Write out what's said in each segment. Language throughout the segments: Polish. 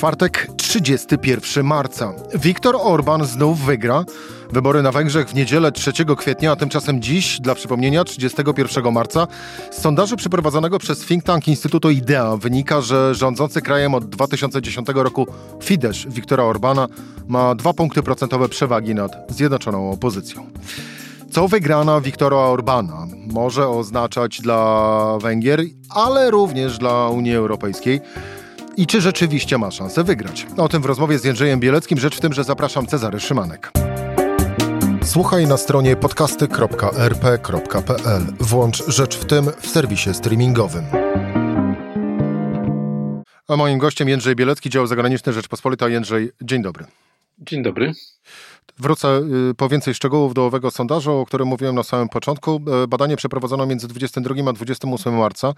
Czwartek, 31 marca. Viktor Orban znów wygra. Wybory na Węgrzech w niedzielę 3 kwietnia, a tymczasem dziś, dla przypomnienia, 31 marca, z sondażu przeprowadzonego przez think tank Instytutu IDEA wynika, że rządzący krajem od 2010 roku Fidesz Viktora Orbana ma dwa punkty procentowe przewagi nad zjednoczoną opozycją. Co wygrana Viktora Orbana może oznaczać dla Węgier, ale również dla Unii Europejskiej? I czy rzeczywiście ma szansę wygrać? O tym w rozmowie z Jędrzejem Bieleckim. Rzecz w tym, że zapraszam Cezary Szymanek. Słuchaj na stronie podcasty.rp.pl. Włącz Rzecz w tym w serwisie streamingowym. A moim gościem Jędrzej Bielecki, dział zagraniczny Rzeczpospolita. Jędrzej, dzień dobry. Dzień dobry. Wrócę y, po więcej szczegółów do owego sondażu, o którym mówiłem na samym początku. E, badanie przeprowadzono między 22 a 28 marca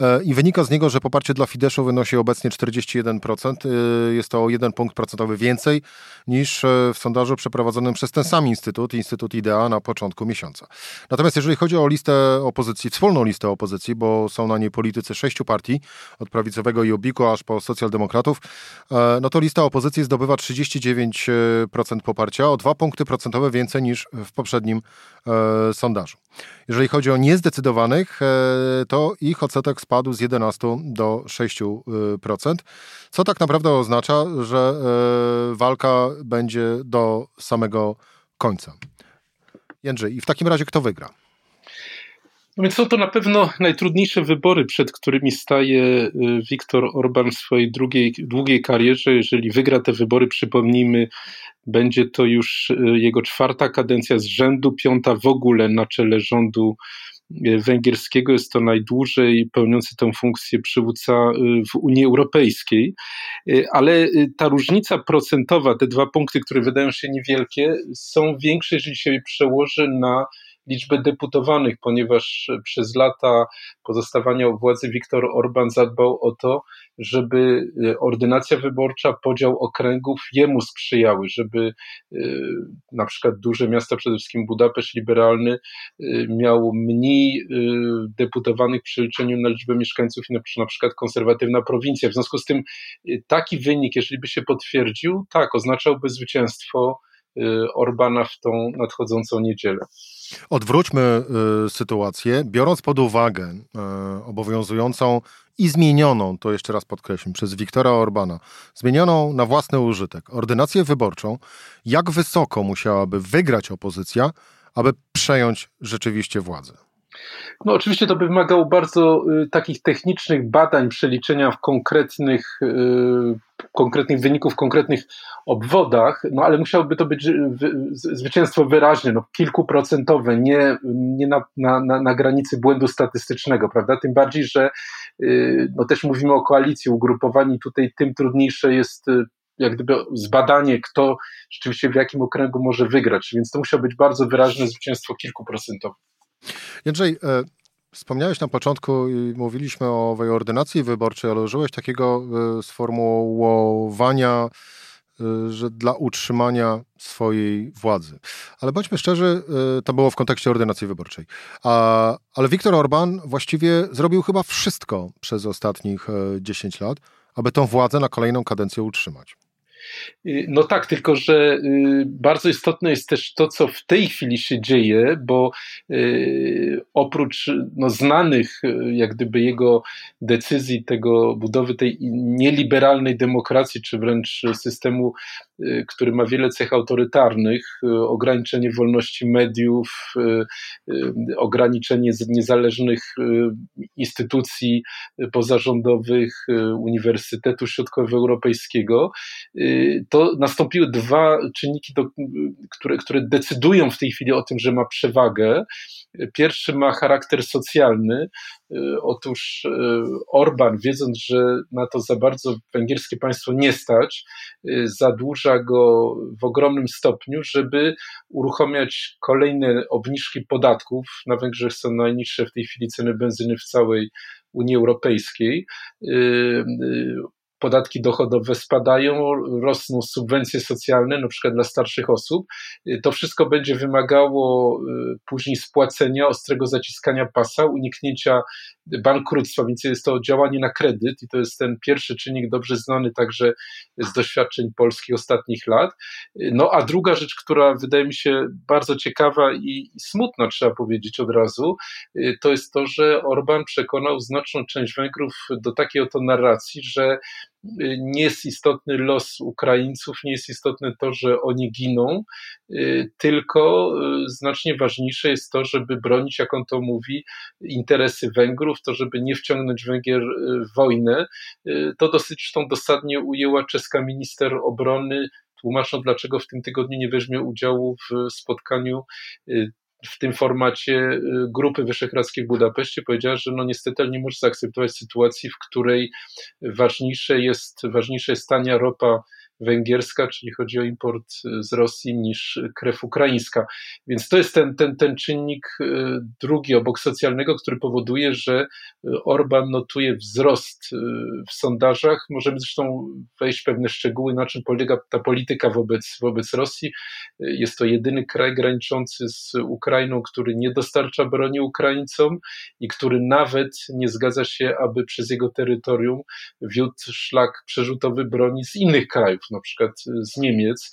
e, i wynika z niego, że poparcie dla Fideszu wynosi obecnie 41%. E, jest to o jeden punkt procentowy więcej niż w sondażu przeprowadzonym przez ten sam instytut, Instytut IDEA na początku miesiąca. Natomiast jeżeli chodzi o listę opozycji, wspólną listę opozycji, bo są na niej politycy sześciu partii, od prawicowego i obiku aż po socjaldemokratów, no to lista opozycji zdobywa 39% poparcia, o dwa punkty procentowe więcej niż w poprzednim e, sondażu. Jeżeli chodzi o niezdecydowanych, e, to ich odsetek spadł z 11 do 6%, co tak naprawdę oznacza, że e, walka będzie do samego końca. Jędrzej, i w takim razie kto wygra? No więc są to na pewno najtrudniejsze wybory, przed którymi staje Viktor Orban w swojej drugiej, długiej karierze. Jeżeli wygra te wybory, przypomnijmy, będzie to już y, jego czwarta kadencja z rzędu, piąta w ogóle na czele rządu y, węgierskiego. Jest to najdłużej pełniący tę funkcję przywódca y, w Unii Europejskiej. Ale ta różnica procentowa, te dwa punkty, które wydają się niewielkie, są większe, jeżeli się przełoży na liczbę deputowanych, ponieważ przez lata pozostawania u władzy Viktor Orban zadbał o to, żeby y, ordynacja wyborcza, podział okręgów jemu sprzyjały, żeby y, na przykład duże miasta, przede wszystkim Budapeszt liberalny, y, miał mniej deputowanych w przeliczeniu na liczbę mieszkańców niż na przykład konserwatywna prowincja. W związku z tym taki wynik, jeżeli by się potwierdził, tak, oznaczałby zwycięstwo Orbana w tą nadchodzącą niedzielę. Odwróćmy y, sytuację, biorąc pod uwagę y, obowiązującą i zmienioną, to jeszcze raz podkreślam, przez Wiktora Orbana, zmienioną na własny użytek ordynację wyborczą, jak wysoko musiałaby wygrać opozycja, aby przejąć rzeczywiście władzę? No oczywiście to by wymagało bardzo y, takich technicznych badań, przeliczenia w konkretnych, y, konkretnych wyników, w konkretnych obwodach, no ale musiałoby to być zwycięstwo wyraźne, no kilkuprocentowe, nie, nie na, na, na granicy błędu statystycznego, prawda? Tym bardziej, że y, no też mówimy o koalicji ugrupowani, tutaj tym trudniejsze jest y, jak gdyby zbadanie, kto rzeczywiście w jakim okręgu może wygrać, więc to musiało być bardzo wyraźne zwycięstwo kilkuprocentowe. Jędrzej, e, wspomniałeś na początku i mówiliśmy o owej ordynacji wyborczej, ale użyłeś takiego e, sformułowania, e, że dla utrzymania swojej władzy. Ale bądźmy szczerzy, to było w kontekście ordynacji wyborczej. A, ale Viktor Orban właściwie zrobił chyba wszystko przez ostatnich 10 lat, aby tą władzę na kolejną kadencję utrzymać. Y, no tak, tylko że y, bardzo istotne jest też to, co w tej chwili się dzieje, bo y, oprócz no, znanych jak gdyby jego decyzji, tego budowy tej nieliberalnej demokracji, czy wręcz systemu, który ma wiele cech autorytarnych, ograniczenie wolności mediów, ograniczenie niezależnych instytucji pozarządowych, Uniwersytetu Środkowoeuropejskiego, to nastąpiły dwa czynniki, które, które decydują w tej chwili o tym, że ma przewagę. Pierwszy ma charakter socjalny. Otóż e, Orban, wiedząc, że na to za bardzo węgierskie państwo nie stać, e, zadłuża go w ogromnym stopniu, żeby uruchamiać kolejne obniżki podatków. Na Węgrzech są najniższe w tej chwili ceny benzyny w całej Unii Europejskiej. Podatki dochodowe spadają, rosną subwencje socjalne, na przykład dla starszych osób. To wszystko będzie wymagało później spłacenia, ostrego zaciskania pasa, uniknięcia bankructwa, więc jest to działanie na kredyt i to jest ten pierwszy czynnik dobrze znany także z doświadczeń polskich ostatnich lat. No a druga rzecz, która wydaje mi się bardzo ciekawa i smutna, trzeba powiedzieć od razu, to jest to, że Orban przekonał znaczną część Węgrów do takiej oto narracji, że nie jest istotny los Ukraińców, nie jest istotne to, że oni giną, tylko znacznie ważniejsze jest to, żeby bronić, jak on to mówi, interesy Węgrów, to żeby nie wciągnąć Węgier w wojnę. To dosyć zresztą dosadnie ujęła czeska minister obrony tłumacząc, dlaczego w tym tygodniu nie weźmie udziału w spotkaniu w tym formacie y, Grupy Wyszehradzkiej w Budapeszcie powiedziała, że no niestety nie może zaakceptować sytuacji, w której ważniejsze jest, ważniejsze jest tania ropa węgierska, czyli chodzi o import z Rosji niż krew ukraińska. Więc to jest ten, ten, ten czynnik y, drugi obok socjalnego, który powoduje, że Orban notuje wzrost w sondażach. Możemy zresztą wejść w pewne szczegóły, na czym polega ta polityka wobec, wobec Rosji. Jest to jedyny kraj graniczący z Ukrainą, który nie dostarcza broni Ukraińcom i który nawet nie zgadza się, aby przez jego terytorium wiódł szlak przerzutowy broni z innych krajów na przykład z Niemiec.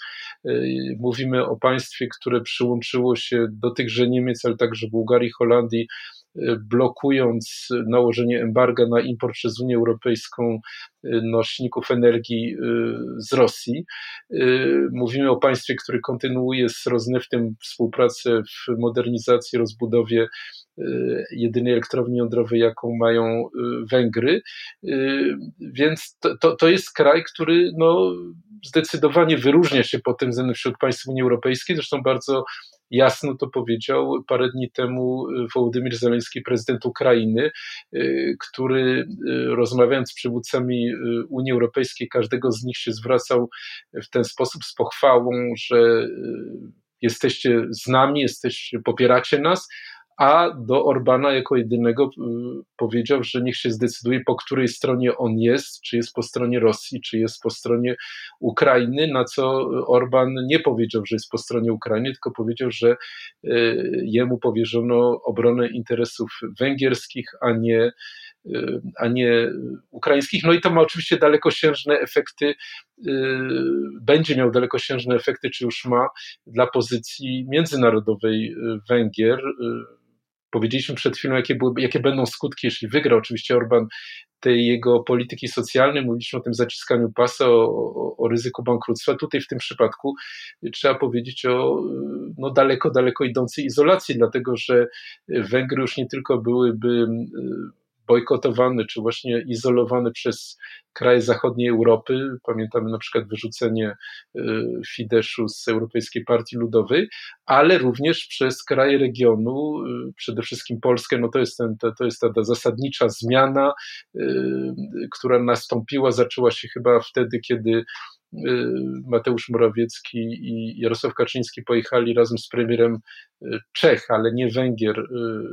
Y, mówimy o państwie, które przyłączyło się do tychże Niemiec, ale także Bułgarii, Holandii, y, blokując nałożenie embarga na import przez Unię Europejską y, nośników energii z Rosji. Mówimy o państwie, które kontynuuje z Rosneftem współpracę w modernizacji, rozbudowie jedynej elektrowni jądrowej, jaką mają Węgry. Więc to, to, to jest kraj, który no, zdecydowanie wyróżnia się pod tym względem wśród państw Unii Europejskiej. Zresztą bardzo jasno to powiedział parę dni temu Wołodymyr Zeleński, prezydent Ukrainy, y, który y, rozmawiając z przywódcami y, Unii Europejskiej, każdego z nich się zwracał w ten sposób z pochwałą, że jesteście z nami, jesteście, popieracie nas, a do Orbana jako jedynego y, powiedział, że niech się zdecyduje, po której stronie on jest, czy jest po stronie Rosji, czy jest po stronie Ukrainy, na co Orban nie powiedział, że jest po stronie Ukrainy, tylko powiedział, że y, jemu powierzono obronę interesów węgierskich, a nie y, a nie ukraińskich. No i to ma oczywiście dalekosiężne efekty, będzie miał dalekosiężne efekty, czy już ma dla pozycji międzynarodowej Węgier Powiedzieliśmy przed chwilą, jakie, były, jakie będą skutki, jeśli wygra oczywiście Orban tej jego polityki socjalnej, mówiliśmy o tym zaciskaniu pasa, o, o, o, ryzyku bankructwa. Tutaj w tym przypadku trzeba powiedzieć o no, daleko, daleko idącej izolacji, dlatego że Węgry już nie tylko byłyby bojkotowany, czy właśnie izolowany przez kraje zachodniej Europy. Pamiętamy na przykład wyrzucenie y, Fideszu z Europejskiej Partii Ludowej, ale również przez kraje regionu, y, przede wszystkim Polskę, no to jest, ten, to, to jest ta, ta zasadnicza zmiana, y, która nastąpiła, zaczęła się chyba wtedy, kiedy Mateusz Morawiecki i Jarosław Kaczyński pojechali razem z premierem Czech, ale nie Węgier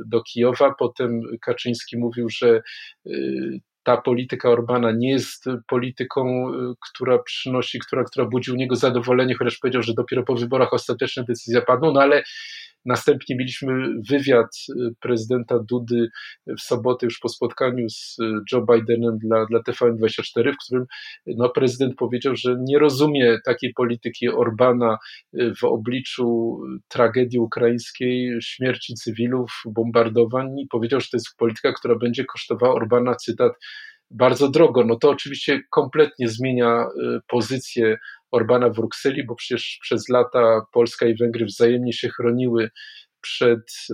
do Kijowa. Potem Kaczyński mówił, że ta polityka Orbana nie jest polityką, która przynosi, która, która budzi u niego zadowolenie, chociaż powiedział, że dopiero po wyborach ostateczne decyzje padną, no ale Następnie mieliśmy wywiad y, prezydenta Dudy w sobotę już po spotkaniu z y, Joe Bidenem dla, dla TVN24, w którym no, prezydent powiedział, że nie rozumie takiej polityki Orbana y, w obliczu tragedii ukraińskiej, śmierci cywilów, bombardowań i powiedział, że to jest polityka, która będzie kosztowała Orbana, cytat, bardzo drogo. No to oczywiście kompletnie zmienia pozycję Orbana w Brukseli, bo przecież przez lata Polska i Węgry wzajemnie się chroniły przed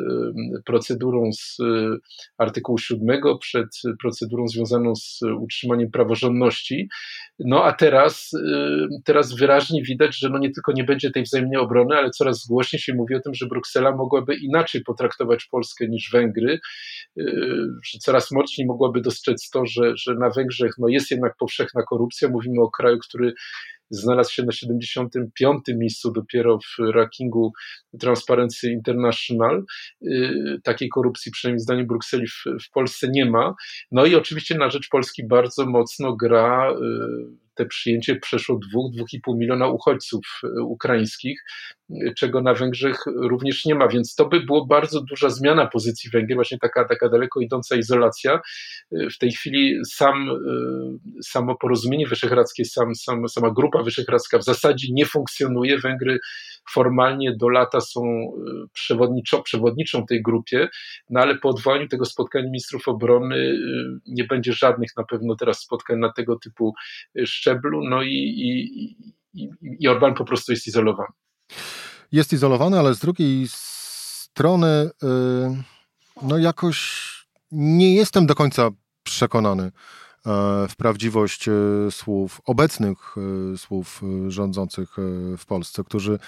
procedurą z y, artykułu 7, przed procedurą związaną z utrzymaniem praworządności. No a teraz, teraz wyraźnie widać, że no nie tylko nie będzie tej wzajemnej obrony, ale coraz głośniej się mówi o tym, że Bruksela mogłaby inaczej potraktować Polskę niż Węgry, y, że coraz mocniej mogłaby dostrzec to, że, że na Węgrzech no jest jednak powszechna korupcja. Mówimy o kraju, który znalazł się na 75. miejscu dopiero w rankingu Transparency International. Takiej korupcji, przynajmniej zdaniem Brukseli, w, w Polsce nie ma. No i oczywiście na rzecz Polski bardzo mocno gra te przyjęcie przeszło 2-2,5 miliona uchodźców e, ukraińskich, e, czego na Węgrzech również nie ma, więc to by było bardzo duża zmiana pozycji Węgier, właśnie taka, taka daleko idąca izolacja. E, w tej chwili sam, samo porozumienie wyszehradzkie, sam, sam, sama grupa wyszehradzka w zasadzie nie funkcjonuje. Węgry formalnie do lata są przewodniczą, przewodniczą tej grupie, no ale po odwołaniu tego spotkania ministrów obrony nie będzie żadnych na pewno teraz spotkań na tego typu szczeblu, no i, i, i, i Orban po prostu jest izolowany. Jest izolowany, ale z drugiej strony yy, no jakoś nie jestem do końca przekonany, w prawdziwość e, słów, obecnych e, słów rządzących w Polsce, którzy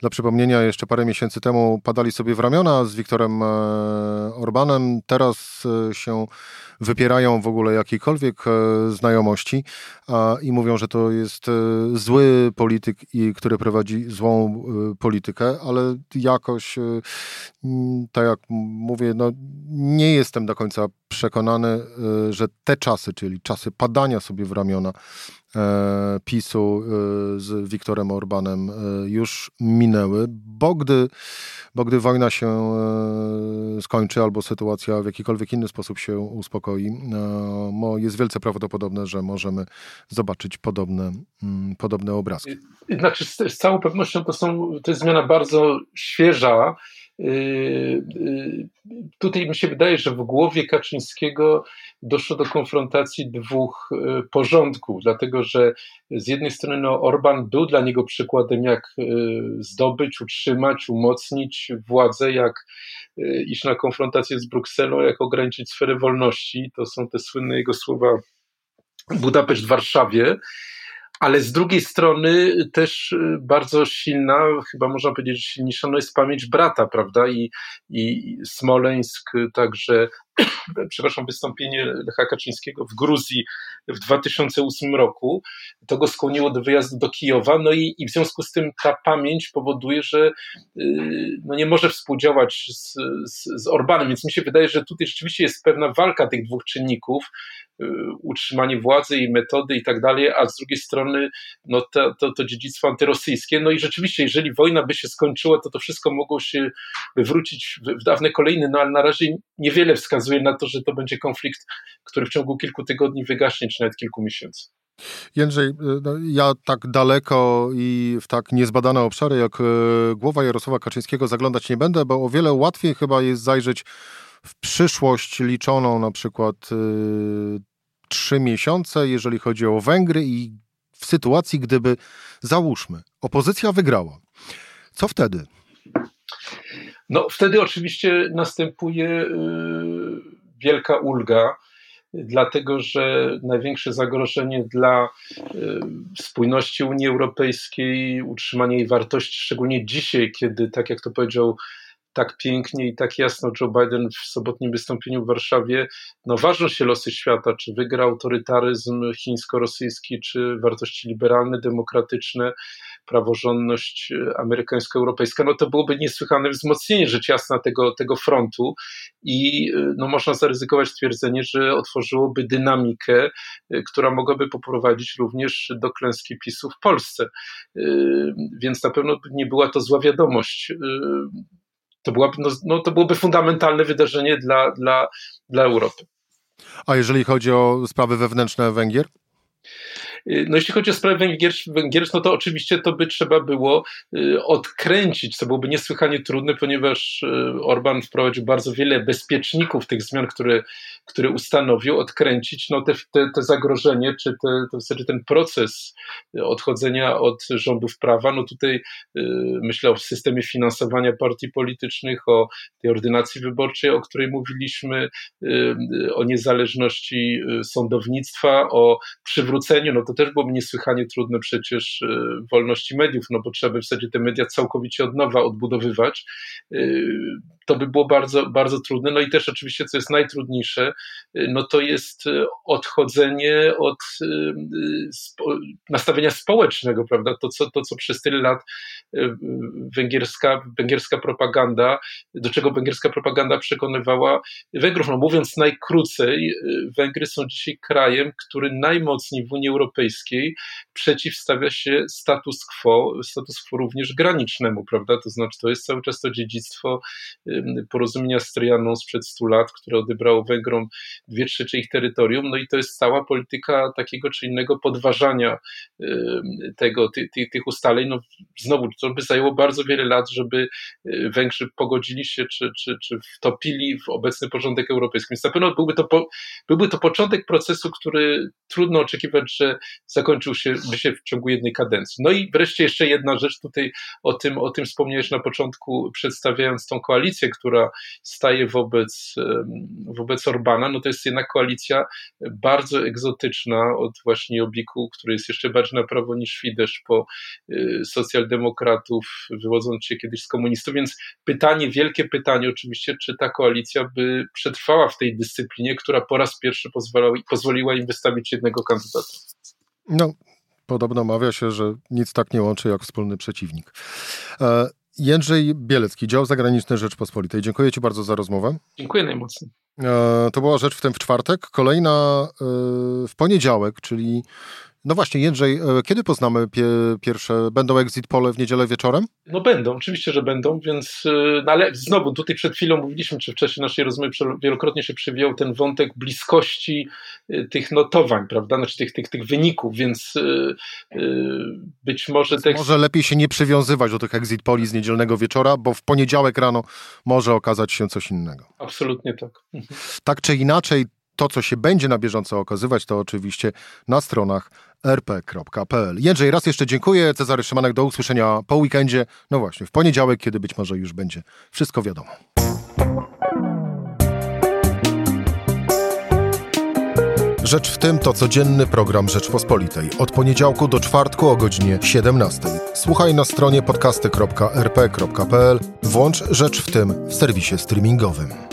dla przypomnienia jeszcze parę miesięcy temu padali sobie w ramiona z Wiktorem Orbanem, teraz się wypierają w ogóle jakiejkolwiek znajomości i mówią, że to jest zły polityk, który prowadzi złą politykę, ale jakoś, tak jak mówię, no, nie jestem do końca przekonany, że te czasy, czyli czasy padania sobie w ramiona e, PiSu e, z Wiktorem Orbanem e, już minęły, bo gdy, bo gdy wojna się skończy albo sytuacja w jakikolwiek inny sposób się uspokoi, jest wielce prawdopodobne, że możemy zobaczyć podobne, mm, podobne obrazki. Znaczy, z, z całą pewnością to, są, to jest zmiana bardzo świeża, tutaj mi się wydaje, że w głowie Kaczyńskiego doszło do konfrontacji dwóch yy, porządków, dlatego że z jednej strony no, Orban był dla niego przykładem, jak zdobyć, utrzymać, umocnić władzę, jak iść na konfrontację z Brukselą, jak ograniczyć sferę wolności. To są te słynne jego słowa Budapeszt w Warszawie ale z drugiej strony też y, bardzo silna, chyba można powiedzieć, że silniejsza no jest pamięć brata, prawda? I, i Smoleńsk, także, przepraszam, wystąpienie Lecha Kaczyńskiego w Gruzji w 2008 roku, to go skłoniło do wyjazdu do Kijowa, no i, i w związku z tym ta pamięć powoduje, że y, no nie może współdziałać z, z, z Orbanem, więc mi się wydaje, że tutaj rzeczywiście jest pewna walka tych dwóch czynników, Y, utrzymanie władzy i metody i tak dalej, a z drugiej strony no to, to, to dziedzictwo antyrosyjskie. No i rzeczywiście, jeżeli wojna by się skończyła, to to wszystko mogło się wywrócić w, w dawne kolejny, no ale na razie niewiele wskazuje na to, że to będzie konflikt, który w ciągu kilku tygodni wygaśnie, czy nawet kilku miesięcy. Jędrzej, y, no, ja tak daleko i w tak niezbadane obszary jak y, głowa Jarosława Kaczyńskiego zaglądać nie będę, bo o wiele łatwiej chyba jest zajrzeć w przyszłość liczoną na przykład trzy miesiące, jeżeli chodzi o Węgry i w sytuacji, gdyby, załóżmy, opozycja wygrała. Co wtedy? No, wtedy oczywiście następuje y, wielka ulga, dlatego że największe zagrożenie dla y, spójności Unii Europejskiej, utrzymania jej wartości, szczególnie dzisiaj, kiedy, tak jak to powiedział tak pięknie i tak jasno Joe Biden w sobotnim wystąpieniu w Warszawie, no ważą się losy świata, czy wygra autorytaryzm chińsko-rosyjski, czy wartości liberalne, demokratyczne, praworządność amerykańsko-europejska, no to byłoby niesłychane wzmocnienie rzecz jasna tego, tego frontu i no można zaryzykować stwierdzenie, że otworzyłoby dynamikę, która mogłaby poprowadzić również do klęski PiSu w Polsce. Więc na pewno nie była to zła wiadomość to, byłaby, no, no, to byłoby fundamentalne wydarzenie dla, dla, dla Europy. A jeżeli chodzi o sprawy wewnętrzne Węgier? Y, no jeśli chodzi o sprawę węgierską, no to oczywiście to by trzeba było y, odkręcić, co byłoby niesłychanie trudne, ponieważ y, Orban wprowadził bardzo wiele bezpieczników tych zmian, które, które ustanowił, odkręcić no te, te, te zagrożenie, czy te, to w zasadzie ten proces odchodzenia od rządów prawa. No tutaj myślę o systemie finansowania partii politycznych, o tej ordynacji wyborczej, o której mówiliśmy, o niezależności sądownictwa, o przywróceniu, no to to też byłoby niesłychanie trudne przecież e, wolności mediów, no bo trzeba by w zasadzie te media całkowicie od nowa odbudowywać. To by było bardzo, bardzo trudne. No i też oczywiście, co jest najtrudniejsze, no to jest odchodzenie od nastawienia społecznego, prawda? To, co, to, co przez tyle lat węgierska, węgierska propaganda, do czego węgierska propaganda przekonywała Węgrów. No mówiąc najkrócej, Węgry są dzisiaj krajem, który najmocniej w Unii Europejskiej przeciwstawia się status quo, status quo również granicznemu, prawda? To znaczy, to jest cały czas to dziedzictwo porozumienia z Trianą sprzed 100 lat, które odebrało Węgrom dwie trzecie ich terytorium, no i to jest cała polityka takiego czy innego podważania tego, ty, ty, tych ustaleń. No znowu, to by zajęło bardzo wiele lat, żeby y, Węgrzy pogodzili się, czy, czy, czy wtopili w obecny porządek europejski. Więc na pewno byłby to, po, byłby to początek procesu, który trudno oczekiwać, że zakończył się, by się w ciągu jednej kadencji. No i wreszcie jeszcze jedna rzecz tutaj o tym, o tym wspomniałeś na początku, przedstawiając tą koalicję, która staje wobec, wobec Orbana, no to jest jednak koalicja bardzo egzotyczna od właśnie Obiku, który jest jeszcze bardziej na prawo niż Fidesz po y, socjaldemokratów, wywodząc się kiedyś z komunistów, więc pytanie, wielkie pytanie oczywiście, czy ta koalicja by przetrwała w tej dyscyplinie, która po raz pierwszy pozwalała, pozwoliła im wystawić jednego kandydata. No, podobno mawia się, że nic tak nie łączy jak wspólny przeciwnik. Jędrzej Bielecki, dział zagraniczny Rzeczpospolitej. Dziękuję Ci bardzo za rozmowę. Dziękuję najmocniej. E, to była rzecz w tym w czwartek. Kolejna e, w poniedziałek, czyli no właśnie, Jędrzej, e, kiedy poznamy pie, pierwsze, będą exit pole w niedzielę wieczorem? No będą, oczywiście, że będą, więc, e, no ale znowu tutaj przed chwilą mówiliśmy, czy w czasie naszej rozmowy wielokrotnie się przewijał ten wątek bliskości e, tych notowań, prawda, znaczy tych, tych, tych wyników, więc być może... Więc Może lepiej się nie przywiązywać do tych exit poli z niedzielnego wieczora, bo w poniedziałek rano może okazać się coś innego. Absolutnie tak. Tak czy inaczej, to, co się będzie na bieżąco okazywać, to oczywiście na stronach rp.pl. Jędrzej, raz jeszcze dziękuję. Cezary Szymanek, do usłyszenia po weekendzie. No właśnie, w poniedziałek, kiedy być może już będzie wszystko wiadomo. Rzecz w tym to codzienny program Rzeczpospolitej. Od poniedziałku do czwartku o godzinie 17. Słuchaj na stronie podcasty.rp.pl. Włącz Rzecz w tym w serwisie streamingowym.